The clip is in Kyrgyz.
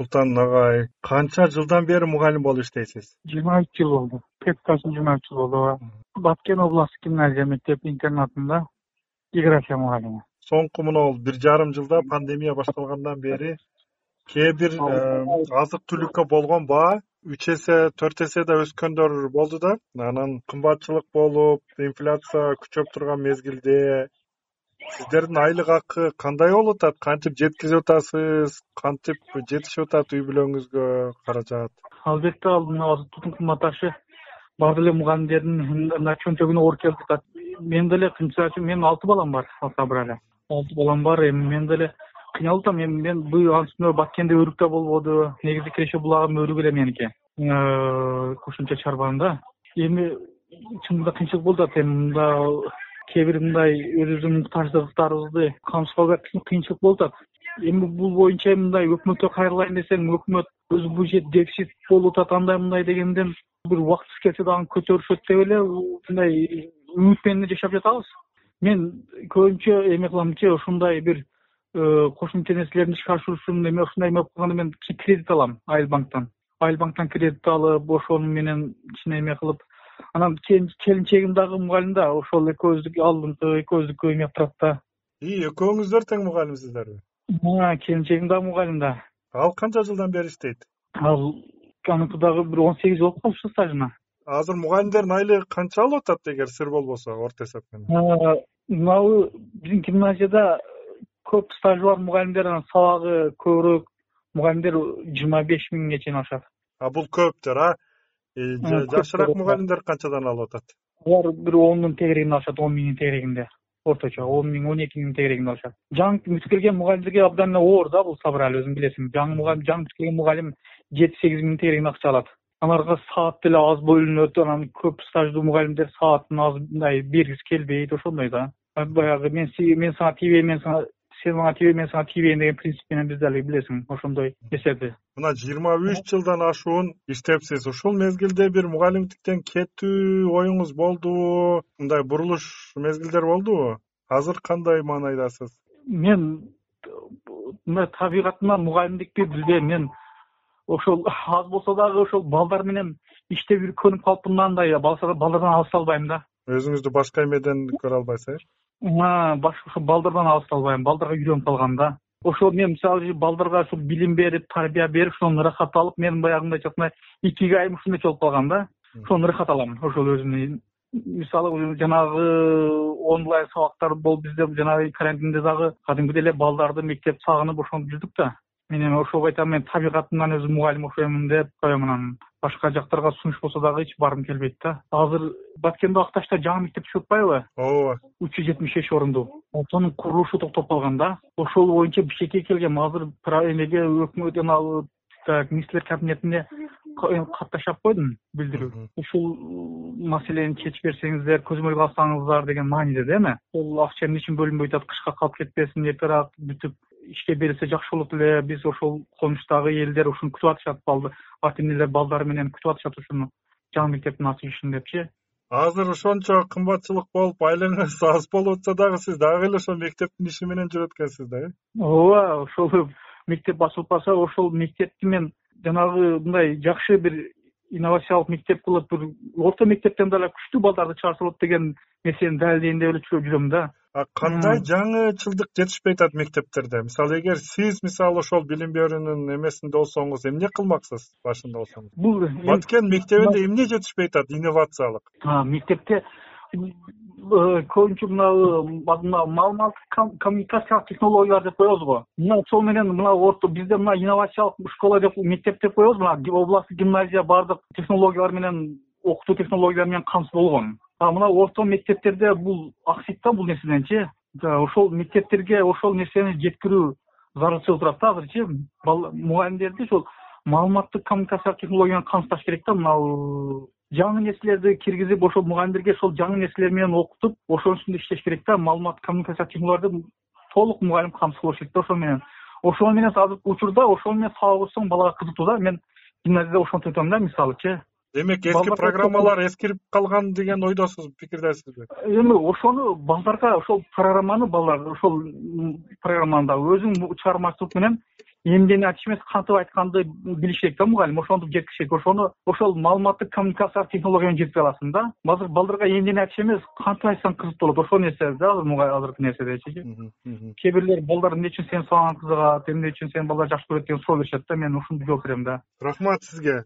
султан агай канча жылдан бери мугалим болуп иштейсиз жыйырма үч жыл болду жыйырма үч жыл болду баткен областтык гимназия мектеп интернатында география мугалими соңку мына бир жарым жылда пандемия башталгандан бери кээ бир азык түлүккө болгон баа үч эсе төрт эсе да өскөндөр болду да. Анан кымбатчылык болуп инфляция күчөп турган мезгилде сиздердин айлык акы кандай болуп атат? Кантип жеткизип атасыз? Кантип жетишип атат үй бүлөңүзгө каражат? Албетте ал мына азык түлүктүн кымбатташы баары деле мугалимдердин мындай чөнчөгүнө оор келип атат мен деле мисалы үчүн менин алты балам бар алсабыр эле. Алты балам бар эми мен деле кыйналып атам эми мен бул анын үстүнө баткенде өрүк да болбоду негизи киреше булагым өрүк эле меники. Кошумча чарбам да. Эми чынында кыйынчылык болуп атат эми мында кээ бир мындай өзүбүздүн муктаждыктарыбызды камсыздоо кыйынчылык болуп атат. Эми бул боюнча мындай өкмөткө кайрылайын десең өкмөт өзү бюджет дефицит болуп атат андай мындай дегенден бир убактысы келсе дагы көтөрүшөт деп эле мындай үмүт менен жашап жатабыз. Мен көбүнчө эме кыламынчы ушундай бир Э, кошумча нерселерди ишке ашыруу үчүн эме ушундай эме болуп калганда мен кредит алам айыл банктан айыл банктан кредит алып ошону менен кичине эме кылып анан келинчегим дагы мугалим да ошол экөөбүздүкү алдыңкы экөөбүздүкү эме кылып турат да. И экөөңүздөр тең мугалимсиздерби келинчегим дагы мугалим да. Ал канча жылдан бери иштейт? Ал аныкы дагы бир он сегиз жыл болуп калыпчы стажына. Азыр мугалимдердин айлыгы канча алып атат эгер сыр болбосо орто эсеп менен мынабу биздин гимназияда көп стажы бар мугалимдер анан сабагы көбүрөөк мугалимдер жыйырма беш миңге чейин ашат. А бул көптөр а э, жакшыраак мугалимдер канчадан алып атат? Алар бир ондун тегерегинде алышат он миңдин тегерегинде. Орточо он миң он эки миңдин тегерегинде алышат. Жаңы бүтүп келген мугалимдерге абдан эле оор да бул али өзүң билесиң. Жаңы мугалим жаңы бүтүп келген мугалим жети сегиз миңдин тегерегинде акча алат. Аларга саат деле аз бөлүнөт анан көп стаждуу мугалимдер саатын аз мындай бергиси келбейт ошондой да. Баягы мен мен сага тийбейм мен сага сен мага тийбе мен сага тийбейин деген принцип менен биз дали билесиң. Ошондой эсеби мына жыйырма үч жылдан ашуун иштепсиз. Ушул мезгилде бир мугалимдиктен кетүү оюңуз болдубу мындай бурулуш мезгилдер болдубу азыр кандай маанайдасыз? Мен мындай табигатыман мугалимдикти билбейм. Мен ошол аз болсо дагы ошол балдар менен иштеп көнүп калыппын да андай. Балдардан алыса албайм да өзүңүздү башка эмеден көрө албайсыз э башка ошо балдардан алыса албайм. Балдарга үйрөнүп калгам да. Ошол мен мисалы балдарга ушул билим берип тарбия берип ошонун ырахатын алып мен баягы мындайча айтканда икигайым ушундай болуп калган да. Ошонун ырахат алам. Ошол өзүмдүн мисалы жанагы онлайн сабактар болуп бизде жанагы карантинде дагы кадимкидей эле балдарды мектеп сагынып ошентип жүрдүк да мен эми ошого айтам мен табигатымдан өзүм мугалим окшоймун деп коем анан башка жактарга сунуш болсо дагы эч баргым келбейт да. Азыр баткенде акташта жаңы мектеп түшүп атпайбы? Ооба. Үч жүз жетимиш беш орундуу ошонун курулушу токтоп калган да. Ошол боюнча бишкекке келгем. Азыр эмеге өкмөт жанагы так министрлер кабинетине кат таштап койдум билдирүү. Ушул маселени чечип берсеңиздер көзөмөлгө алсаңыздар деген мааниде да эми бул акча эмне үчүн бөлүнбөй атат кышка калып кетпесин эртерээк бүтүп ишке берилсе жакшы болот эле биз ошол конучтагы элдер ушуну күтүп атышат ата энелер балдары менен күтүп атышат ушуну жаңы мектептин ачылышын депчи азыр ошончо кымбатчылык болуп айлыгыңыз аз болуп атса дагы сиз дагы эле ошол мектептин иши менен жүрөт экенсиз да э? Ооба ошол мектеп ачылып калса ошол мектепти мен жанагы мындай жакшы бир инновациялык мектеп кылып бир орто мектептен дагы күчтүү балдарды чыгарса болот деген нерсени далилдейин деп эле жүрөм да. А кандай жаңычылдык жетишпей атат мектептерде? Мисалы эгер сиз мисалы ошол билим берүүнүн эмесинде болсоңуз эмне кылмаксыз башында болсоңуз? Бул баткен мектебинде эмне жетишпей атат инновациялык? Мектепте көбүнчө мынабы маалыматтык коммуникациялык технологиялар деп коебуз го. Мына ошол менен мына бизде мына инновациялык школа деп мектеп деп коебуз. Мына областный гимназия баардык технологиялар менен окутуу технологиялары менен камсыз болгон. А мына орто мектептерде бул аксыйт да бул нерседенчи. Ошол мектептерге ошол нерсени жеткирүү зарылчылык турат да азырчы. Мугалимдерди ошол маалыматтык коммуникациялык технология менен камсыздаш керек да. Мына жаңы нерселерди киргизип ошол мугалимдерге ошол жаңы нерселер менен окутуп ошонун үстүндө иштеш керек да маалымат коммуникациялык технологияларды толук мугалим камсыз болуш керек да ошол менен. Ошону менен азыркы учурда ошону менен сабак окусаң балага кызыктуу да мен гимназияда ошентип атам да мисалычы демек эски программалар эскирип калган деген ойдосуз пикирдесизби? Эми ошону балдарга ошол программаны балдар ошол программаны дагы өзүң чыгармачылык менен эмнени айтыш эмес кантип айтканды билиш керек да мугалим ошону жеткириш керек ошону ошол маалыматтык коммуникациялык технологияны жеткизе аласың да. Азыр балдарга эмнени айтыш эмес кантип айтсаң кызыктуу болот. Ошол нерсе да азыркы нерседечи кээ бирлер балдар эмне үчүн сени сабагың кызыгат эмне үчүн сени балдар жакшы көрөт деген суроо беришет да. Мен ушинтип жооп берем да. Рахмат сизге